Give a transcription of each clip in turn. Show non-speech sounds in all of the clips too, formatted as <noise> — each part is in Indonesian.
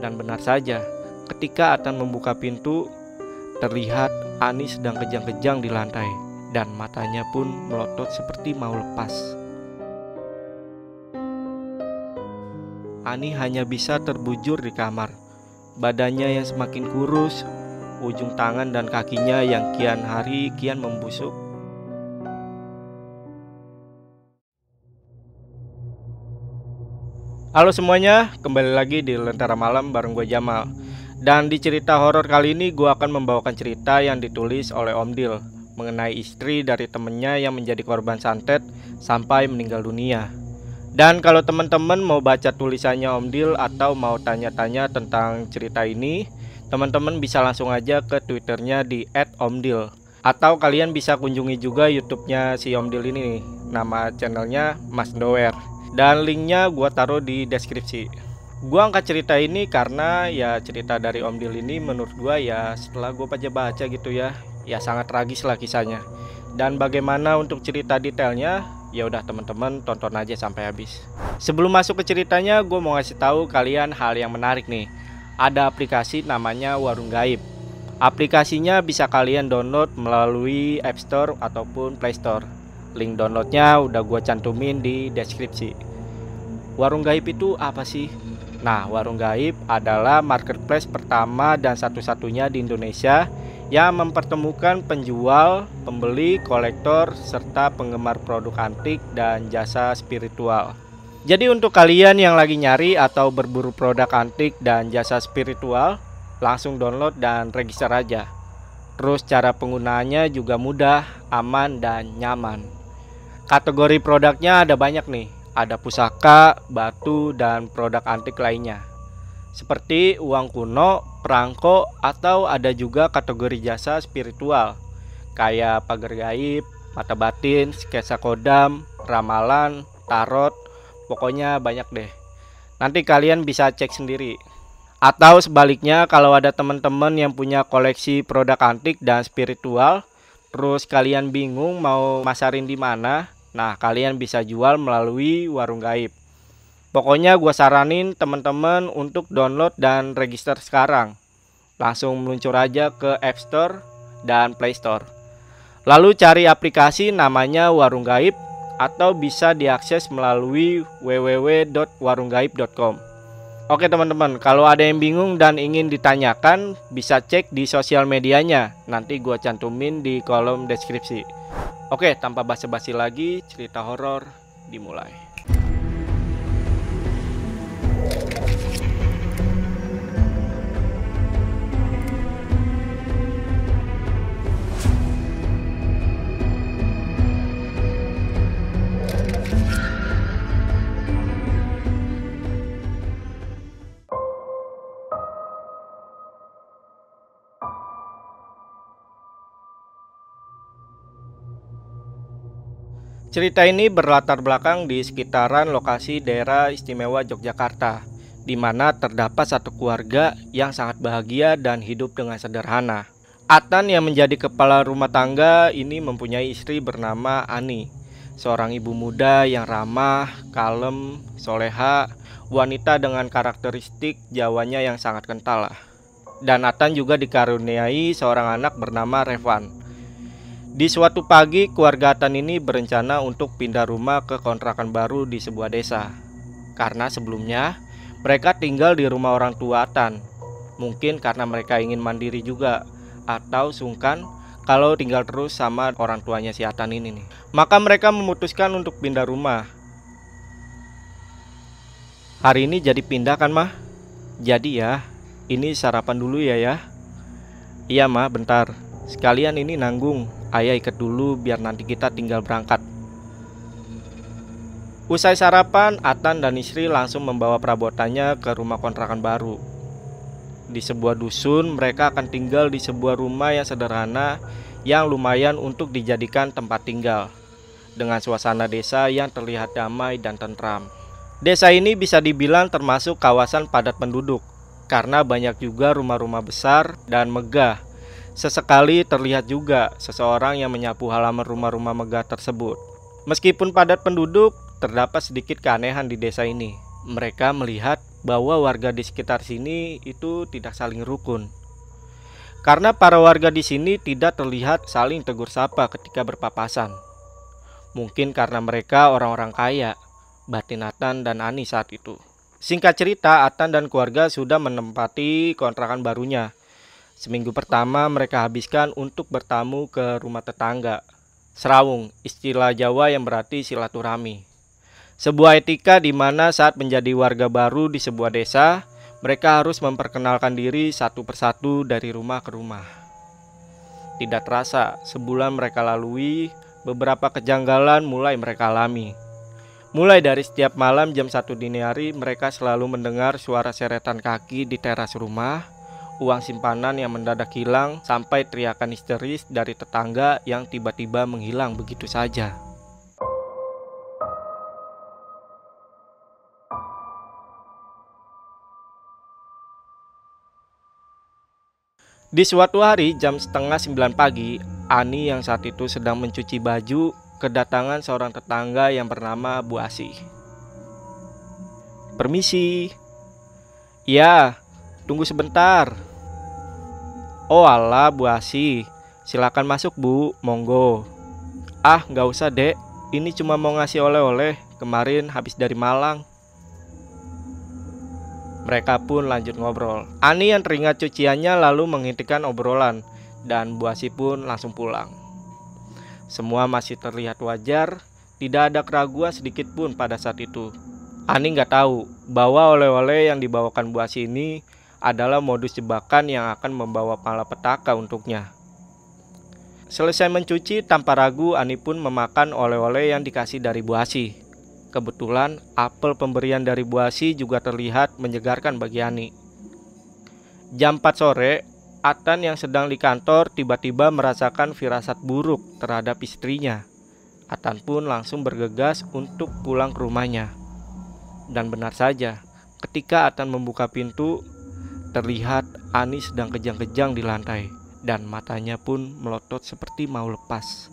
Dan benar saja, ketika Atan membuka pintu, terlihat Ani sedang kejang-kejang di lantai dan matanya pun melotot seperti mau lepas. Ani hanya bisa terbujur di kamar. Badannya yang semakin kurus, ujung tangan dan kakinya yang kian hari kian membusuk. Halo semuanya, kembali lagi di Lentera Malam bareng gue Jamal. Dan di cerita horor kali ini gue akan membawakan cerita yang ditulis oleh Om Dil Mengenai istri dari temennya yang menjadi korban santet sampai meninggal dunia. Dan kalau teman-teman mau baca tulisannya Om Dil atau mau tanya-tanya tentang cerita ini Teman-teman bisa langsung aja ke twitternya di @omdil. Atau kalian bisa kunjungi juga youtube-nya si Om Dil ini. Nama channelnya Mas Dower dan linknya gue taruh di deskripsi. Gue angkat cerita ini karena ya cerita dari Om Dil ini menurut gue ya setelah gue baca-baca gitu ya ya sangat tragis lah kisahnya. Dan bagaimana untuk cerita detailnya ya udah teman-teman tonton aja sampai habis. Sebelum masuk ke ceritanya gue mau ngasih tahu kalian hal yang menarik nih. Ada aplikasi namanya Warung Gaib. Aplikasinya bisa kalian download melalui App Store ataupun Play Store Link downloadnya udah gue cantumin di deskripsi. Warung gaib itu apa sih? Nah, warung gaib adalah marketplace pertama dan satu-satunya di Indonesia yang mempertemukan penjual, pembeli, kolektor, serta penggemar produk antik dan jasa spiritual. Jadi untuk kalian yang lagi nyari atau berburu produk antik dan jasa spiritual, langsung download dan register aja. Terus cara penggunaannya juga mudah, aman, dan nyaman. Kategori produknya ada banyak nih. Ada pusaka, batu, dan produk antik lainnya. Seperti uang kuno, perangko, atau ada juga kategori jasa spiritual. Kayak pagar gaib, mata batin, sketsa kodam, ramalan, tarot, pokoknya banyak deh. Nanti kalian bisa cek sendiri. Atau sebaliknya kalau ada teman-teman yang punya koleksi produk antik dan spiritual, terus kalian bingung mau masarin di mana, Nah, kalian bisa jual melalui warung gaib. Pokoknya gue saranin teman-teman untuk download dan register sekarang. Langsung meluncur aja ke App Store dan Play Store. Lalu cari aplikasi namanya Warung Gaib atau bisa diakses melalui www.warunggaib.com. Oke teman-teman, kalau ada yang bingung dan ingin ditanyakan, bisa cek di sosial medianya. Nanti gue cantumin di kolom deskripsi. Oke, tanpa basa-basi lagi, cerita horor dimulai. Cerita ini berlatar belakang di sekitaran lokasi daerah istimewa Yogyakarta, di mana terdapat satu keluarga yang sangat bahagia dan hidup dengan sederhana. Atan yang menjadi kepala rumah tangga ini mempunyai istri bernama Ani, seorang ibu muda yang ramah, kalem, soleha, wanita dengan karakteristik Jawanya yang sangat kental. Dan Atan juga dikaruniai seorang anak bernama Revan di suatu pagi, keluarga Atan ini berencana untuk pindah rumah ke kontrakan baru di sebuah desa. Karena sebelumnya, mereka tinggal di rumah orang tua Atan. Mungkin karena mereka ingin mandiri juga, atau sungkan kalau tinggal terus sama orang tuanya si Atan ini nih. Maka mereka memutuskan untuk pindah rumah. Hari ini jadi pindah kan mah? Jadi ya, ini sarapan dulu ya ya. Iya mah, bentar. Sekalian ini nanggung Ayah ikat dulu biar nanti kita tinggal berangkat. Usai sarapan, Atan dan istri langsung membawa perabotannya ke rumah kontrakan baru. Di sebuah dusun, mereka akan tinggal di sebuah rumah yang sederhana yang lumayan untuk dijadikan tempat tinggal. Dengan suasana desa yang terlihat damai dan tentram. Desa ini bisa dibilang termasuk kawasan padat penduduk karena banyak juga rumah-rumah besar dan megah Sesekali terlihat juga seseorang yang menyapu halaman rumah-rumah megah tersebut. Meskipun padat penduduk, terdapat sedikit keanehan di desa ini. Mereka melihat bahwa warga di sekitar sini itu tidak saling rukun. Karena para warga di sini tidak terlihat saling tegur sapa ketika berpapasan. Mungkin karena mereka orang-orang kaya, batin Atan dan Ani saat itu. Singkat cerita, Atan dan keluarga sudah menempati kontrakan barunya. Seminggu pertama mereka habiskan untuk bertamu ke rumah tetangga. Serawung, istilah Jawa yang berarti silaturahmi. Sebuah etika di mana saat menjadi warga baru di sebuah desa, mereka harus memperkenalkan diri satu persatu dari rumah ke rumah. Tidak terasa, sebulan mereka lalui, beberapa kejanggalan mulai mereka alami. Mulai dari setiap malam jam satu dini hari, mereka selalu mendengar suara seretan kaki di teras rumah, uang simpanan yang mendadak hilang, sampai teriakan histeris dari tetangga yang tiba-tiba menghilang begitu saja. Di suatu hari jam setengah sembilan pagi, Ani yang saat itu sedang mencuci baju kedatangan seorang tetangga yang bernama Bu Asih. Permisi. Ya, tunggu sebentar. Oh Allah Bu Asih, silakan masuk Bu, monggo. Ah, nggak usah dek, ini cuma mau ngasih oleh-oleh, kemarin habis dari Malang. Mereka pun lanjut ngobrol. Ani yang teringat cuciannya lalu menghentikan obrolan dan Buasi pun langsung pulang. Semua masih terlihat wajar, tidak ada keraguan sedikit pun pada saat itu. Ani nggak tahu bahwa oleh-oleh yang dibawakan Buasi ini adalah modus jebakan yang akan membawa malapetaka untuknya. Selesai mencuci, tanpa ragu Ani pun memakan oleh-oleh yang dikasih dari Buasi. Kebetulan apel pemberian dari Bu Asi juga terlihat menyegarkan bagi Ani. Jam 4 sore, Atan yang sedang di kantor tiba-tiba merasakan firasat buruk terhadap istrinya. Atan pun langsung bergegas untuk pulang ke rumahnya. Dan benar saja, ketika Atan membuka pintu, terlihat Ani sedang kejang-kejang di lantai dan matanya pun melotot seperti mau lepas.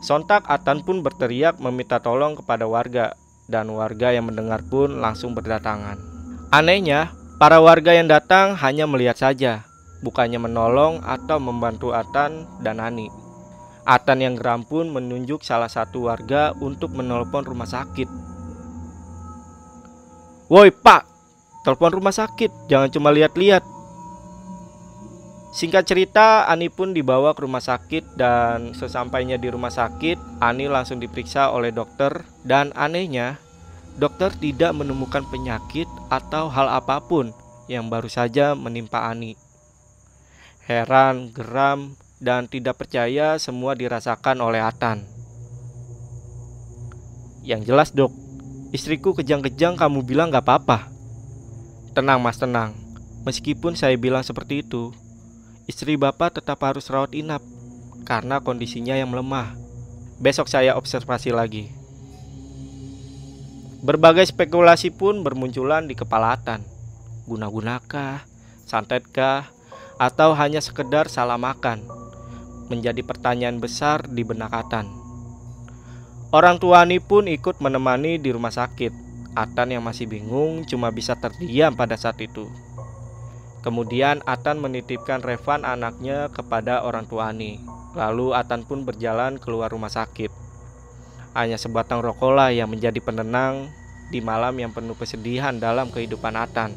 Sontak Atan pun berteriak meminta tolong kepada warga dan warga yang mendengar pun langsung berdatangan. Anehnya, para warga yang datang hanya melihat saja, bukannya menolong atau membantu Atan dan Ani. Atan yang geram pun menunjuk salah satu warga untuk menelpon rumah sakit. Woi pak, telepon rumah sakit, jangan cuma lihat-lihat, Singkat cerita, Ani pun dibawa ke rumah sakit dan sesampainya di rumah sakit, Ani langsung diperiksa oleh dokter dan anehnya, dokter tidak menemukan penyakit atau hal apa pun yang baru saja menimpa Ani. Heran, geram, dan tidak percaya semua dirasakan oleh Atan. Yang jelas dok, istriku kejang-kejang kamu bilang gak apa-apa. Tenang mas, tenang. Meskipun saya bilang seperti itu, Istri bapak tetap harus rawat inap karena kondisinya yang melemah. Besok saya observasi lagi. Berbagai spekulasi pun bermunculan di kepala Atan. Guna-gunakah, santetkah, atau hanya sekedar salah makan? Menjadi pertanyaan besar di benak. Orang tua Ani pun ikut menemani di rumah sakit. Atan yang masih bingung cuma bisa terdiam pada saat itu. Kemudian Atan menitipkan Revan anaknya kepada orang tua Ani. Lalu Atan pun berjalan keluar rumah sakit. Hanya sebatang rokoklah yang menjadi penenang di malam yang penuh kesedihan dalam kehidupan Atan.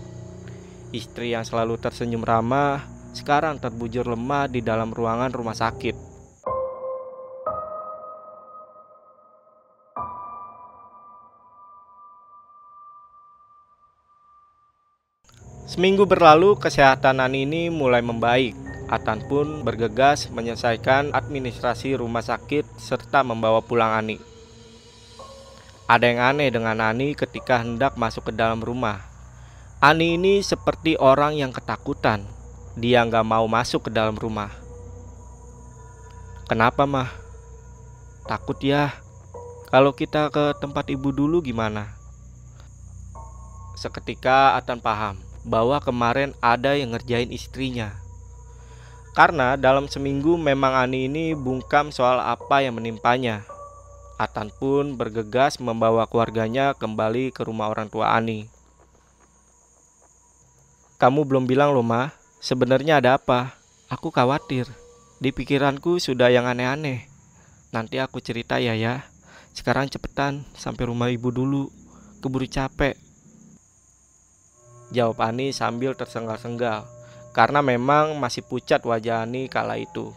Istri yang selalu tersenyum ramah sekarang terbujur lemah di dalam ruangan rumah sakit. Seminggu berlalu, kesehatan Ani ini mulai membaik. Atan pun bergegas menyelesaikan administrasi rumah sakit serta membawa pulang Ani. Ada yang aneh dengan Ani ketika hendak masuk ke dalam rumah. Ani ini seperti orang yang ketakutan. Dia nggak mau masuk ke dalam rumah. Kenapa mah? Takut ya. Kalau kita ke tempat ibu dulu gimana? Seketika Atan paham bahwa kemarin ada yang ngerjain istrinya. Karena dalam seminggu memang Ani ini bungkam soal apa yang menimpanya. Atan pun bergegas membawa keluarganya kembali ke rumah orang tua Ani. Kamu belum bilang loh, Ma. Sebenarnya ada apa? Aku khawatir. Di pikiranku sudah yang aneh-aneh. Nanti aku cerita ya ya. Sekarang cepetan sampai rumah ibu dulu. Keburu capek. Jawab Ani sambil tersengal-sengal. Karena memang masih pucat wajah Ani kala itu.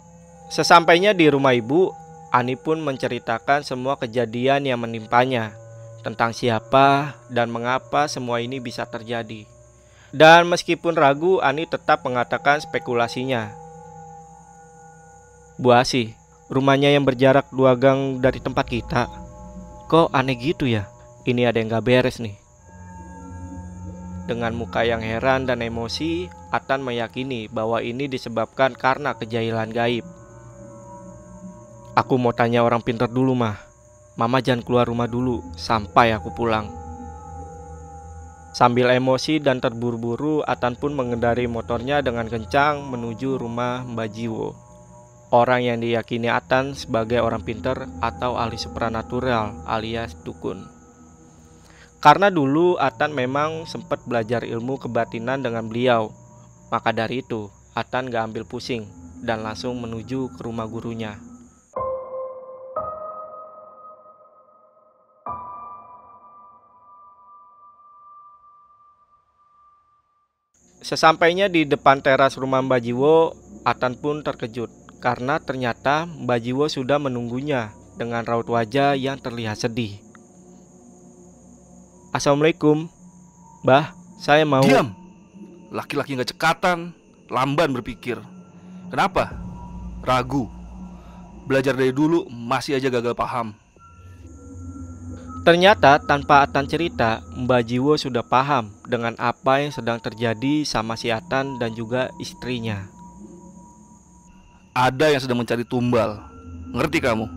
Sesampainya di rumah ibu, Ani pun menceritakan semua kejadian yang menimpanya. Tentang siapa dan mengapa semua ini bisa terjadi. Dan meskipun ragu, Ani tetap mengatakan spekulasinya. Bu Asi, rumahnya yang berjarak dua gang dari tempat kita. Kok aneh gitu ya? Ini ada yang gak beres nih. Dengan muka yang heran dan emosi, Atan meyakini bahwa ini disebabkan karena kejahilan gaib. Aku mau tanya orang pintar dulu mah. Mama jangan keluar rumah dulu sampai aku pulang. Sambil emosi dan terburu-buru, Atan pun mengendari motornya dengan kencang menuju rumah Mbak Jiwo. Orang yang diyakini Atan sebagai orang pinter atau ahli supranatural alias dukun. Karena dulu Atan memang sempat belajar ilmu kebatinan dengan beliau. Maka dari itu, Atan gak ambil pusing dan langsung menuju ke rumah gurunya. Sesampainya di depan teras rumah Mbak Jiwo, Atan pun terkejut karena ternyata Mbak Jiwo sudah menunggunya dengan raut wajah yang terlihat sedih. Assalamualaikum, Mbah. Saya mau. Diam, laki-laki nggak cekatan, lamban berpikir. Kenapa? Ragu. Belajar dari dulu masih aja gagal paham. Ternyata tanpa Atan cerita, Mbak Jiwo sudah paham dengan apa yang sedang terjadi sama si Atan dan juga istrinya. Ada yang sedang mencari tumbal. Ngerti kamu?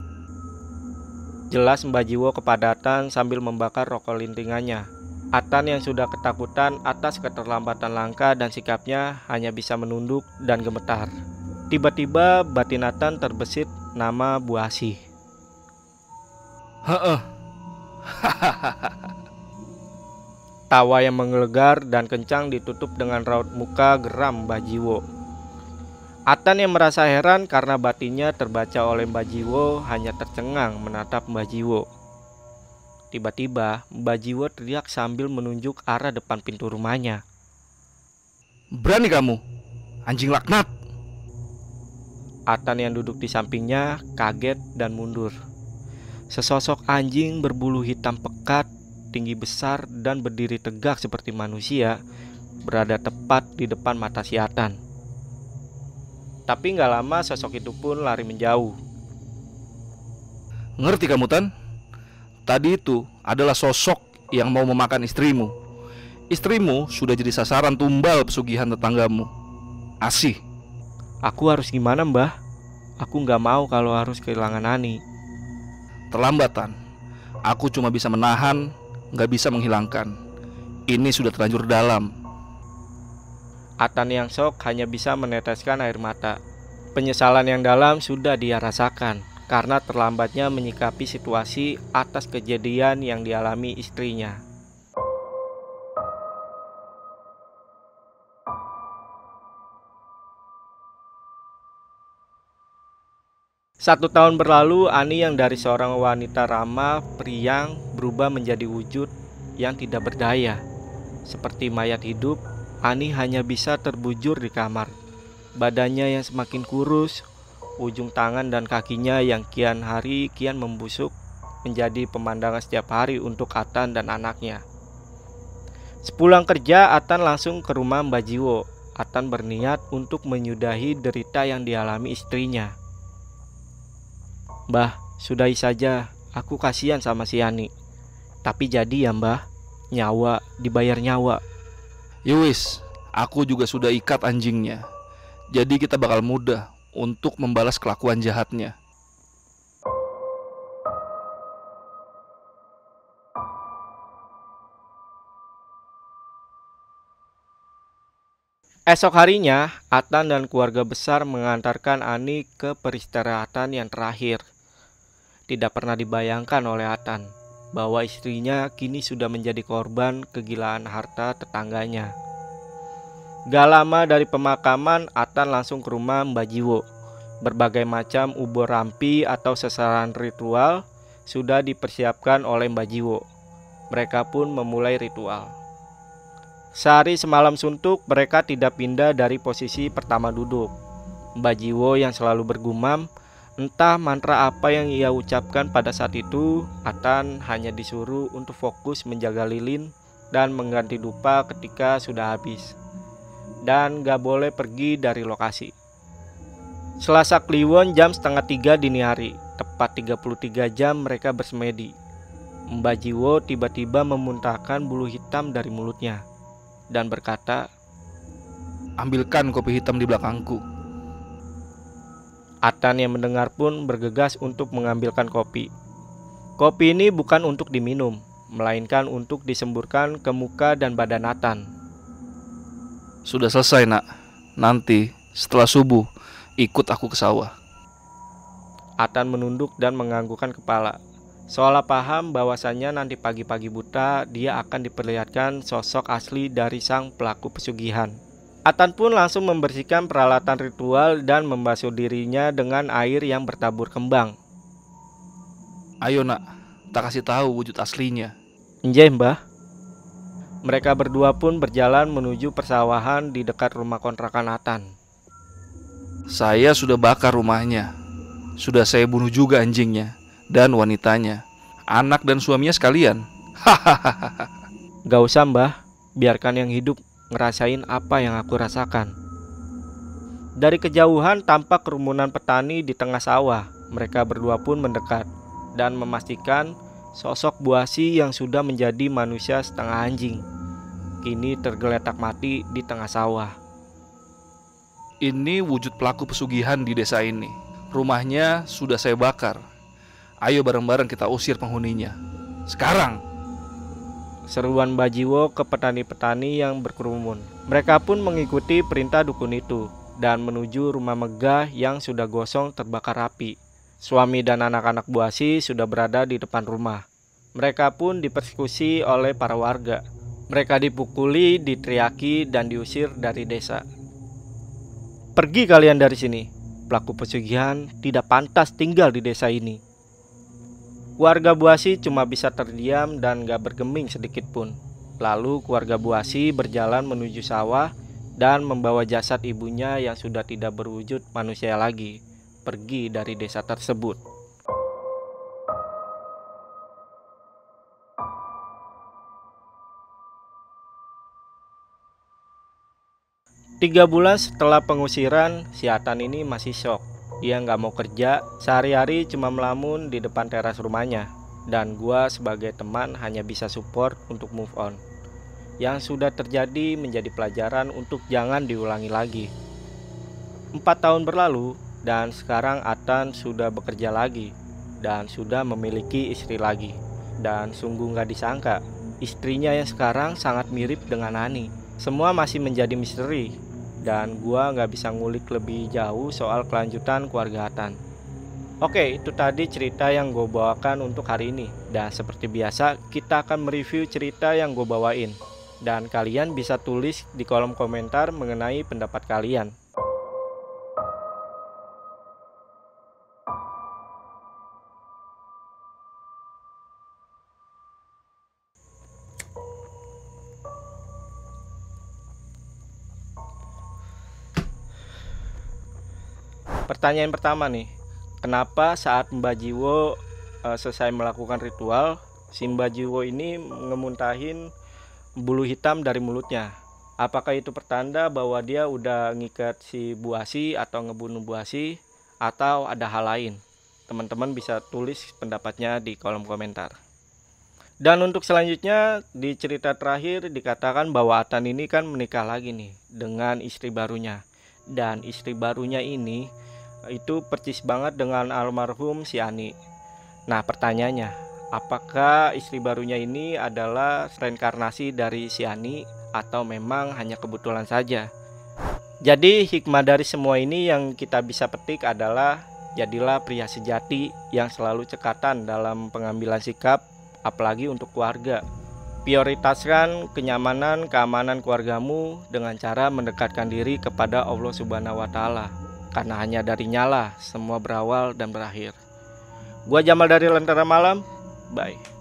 Jelas Mbak Jiwo kepada Atan sambil membakar rokok lintingannya. Atan yang sudah ketakutan atas keterlambatan langkah dan sikapnya hanya bisa menunduk dan gemetar. Tiba-tiba batin Atan terbesit nama Bu Asih. Heeh, Tawa yang menggelegar dan kencang ditutup dengan raut muka geram Mbah Jiwo. Atan yang merasa heran karena batinnya terbaca oleh Mbah Jiwo hanya tercengang menatap Mbah Jiwo. Tiba-tiba Mbah Jiwo teriak sambil menunjuk arah depan pintu rumahnya. Berani kamu, anjing laknat. Atan yang duduk di sampingnya kaget dan mundur. Sesosok anjing berbulu hitam pekat, tinggi besar, dan berdiri tegak seperti manusia berada tepat di depan mata si Atan. Tapi nggak lama sosok itu pun lari menjauh. Ngerti kamu Tan? Tadi itu adalah sosok yang mau memakan istrimu. Istrimu sudah jadi sasaran tumbal pesugihan tetanggamu. Asih. Aku harus gimana mbah? Aku nggak mau kalau harus kehilangan Ani. Terlambatan. Aku cuma bisa menahan, nggak bisa menghilangkan. Ini sudah terlanjur dalam. Atan yang sok hanya bisa meneteskan air mata. Penyesalan yang dalam sudah dia rasakan karena terlambatnya menyikapi situasi atas kejadian yang dialami istrinya. Satu tahun berlalu, Ani yang dari seorang wanita ramah, priang, berubah menjadi wujud yang tidak berdaya. Seperti mayat hidup, Ani hanya bisa terbujur di kamar. Badannya yang semakin kurus, ujung tangan dan kakinya yang kian hari kian membusuk menjadi pemandangan setiap hari untuk Atan dan anaknya. Sepulang kerja, Atan langsung ke rumah Mbak Jiwo. Atan berniat untuk menyudahi derita yang dialami istrinya. Mbah, sudahi saja. Aku kasihan sama si Yani. Tapi jadi ya mbah, nyawa dibayar nyawa. Yowis, ya aku juga sudah ikat anjingnya. Jadi kita bakal mudah untuk membalas kelakuan jahatnya. Esok harinya, Atan dan keluarga besar mengantarkan Ani ke peristirahatan yang terakhir. Tidak pernah dibayangkan oleh Atan bahwa istrinya kini sudah menjadi korban kegilaan harta tetangganya. Gak lama dari pemakaman, Atan langsung ke rumah Mbak Jiwo. Berbagai macam ubur rampi atau sasaran ritual sudah dipersiapkan oleh Mbak Jiwo. Mereka pun memulai ritual. Sehari semalam suntuk, mereka tidak pindah dari posisi pertama duduk. Mbak Jiwo yang selalu bergumam, entah mantra apa yang ia ucapkan pada saat itu, Atan hanya disuruh untuk fokus menjaga lilin dan mengganti dupa ketika sudah habis. Dan gak boleh pergi dari lokasi. Selasa Kliwon jam setengah tiga dini hari, tepat 33 jam mereka bersemedi. Mbak Jiwo tiba-tiba memuntahkan bulu hitam dari mulutnya dan berkata, Ambilkan kopi hitam di belakangku. Atan yang mendengar pun bergegas untuk mengambilkan kopi. Kopi ini bukan untuk diminum, melainkan untuk disemburkan ke muka dan badan Atan. Sudah selesai, Nak. Nanti setelah subuh ikut aku ke sawah. Atan menunduk dan menganggukkan kepala. Seolah paham bahwasannya nanti pagi-pagi buta dia akan diperlihatkan sosok asli dari sang pelaku pesugihan. Atan pun langsung membersihkan peralatan ritual dan membasuh dirinya dengan air yang bertabur kembang. Ayo nak, tak kasih tahu wujud aslinya. Njeh mbah. Mereka berdua pun berjalan menuju persawahan di dekat rumah kontrakan Atan. Saya sudah bakar rumahnya. Sudah saya bunuh juga anjingnya dan wanitanya, anak dan suaminya sekalian. Hahaha. <laughs> Gak usah mbah, biarkan yang hidup ngerasain apa yang aku rasakan. Dari kejauhan tampak kerumunan petani di tengah sawah. Mereka berdua pun mendekat dan memastikan sosok Buasi yang sudah menjadi manusia setengah anjing. Kini tergeletak mati di tengah sawah. Ini wujud pelaku pesugihan di desa ini. Rumahnya sudah saya bakar. Ayo bareng-bareng kita usir penghuninya. Sekarang! Seruan Bajiwo ke petani-petani yang berkerumun. Mereka pun mengikuti perintah dukun itu dan menuju rumah megah yang sudah gosong terbakar api. Suami dan anak-anak Buasi sudah berada di depan rumah. Mereka pun dipersekusi oleh para warga. Mereka dipukuli, diteriaki, dan diusir dari desa. Pergi kalian dari sini. Pelaku pesugihan tidak pantas tinggal di desa ini. Warga Buasi cuma bisa terdiam dan gak bergeming sedikit pun. Lalu keluarga Buasi berjalan menuju sawah dan membawa jasad ibunya yang sudah tidak berwujud manusia lagi pergi dari desa tersebut. Tiga bulan setelah pengusiran, si Atan ini masih shock dia nggak mau kerja, sehari-hari cuma melamun di depan teras rumahnya. Dan gua sebagai teman hanya bisa support untuk move on. Yang sudah terjadi menjadi pelajaran untuk jangan diulangi lagi. Empat tahun berlalu dan sekarang Atan sudah bekerja lagi dan sudah memiliki istri lagi. Dan sungguh nggak disangka, istrinya yang sekarang sangat mirip dengan Ani. Semua masih menjadi misteri dan gua nggak bisa ngulik lebih jauh soal kelanjutan keluarga Atan. Oke, itu tadi cerita yang gue bawakan untuk hari ini. Dan seperti biasa, kita akan mereview cerita yang gue bawain. Dan kalian bisa tulis di kolom komentar mengenai pendapat kalian. Pertanyaan pertama nih, kenapa saat Mbak Jiwo uh, selesai melakukan ritual, si Mbak Jiwo ini ngemuntahin bulu hitam dari mulutnya? Apakah itu pertanda bahwa dia udah ngikat si Buasi atau ngebunuh Buasi atau ada hal lain? Teman-teman bisa tulis pendapatnya di kolom komentar. Dan untuk selanjutnya di cerita terakhir dikatakan bahwa Atan ini kan menikah lagi nih dengan istri barunya. Dan istri barunya ini itu percis banget dengan almarhum si Ani. Nah, pertanyaannya, apakah istri barunya ini adalah reinkarnasi dari si Ani atau memang hanya kebetulan saja? Jadi, hikmah dari semua ini yang kita bisa petik adalah jadilah pria sejati yang selalu cekatan dalam pengambilan sikap, apalagi untuk keluarga. Prioritaskan kenyamanan, keamanan keluargamu dengan cara mendekatkan diri kepada Allah Subhanahu wa taala. Karena hanya dari nyala semua berawal dan berakhir. Gua Jamal dari Lentera Malam. Bye.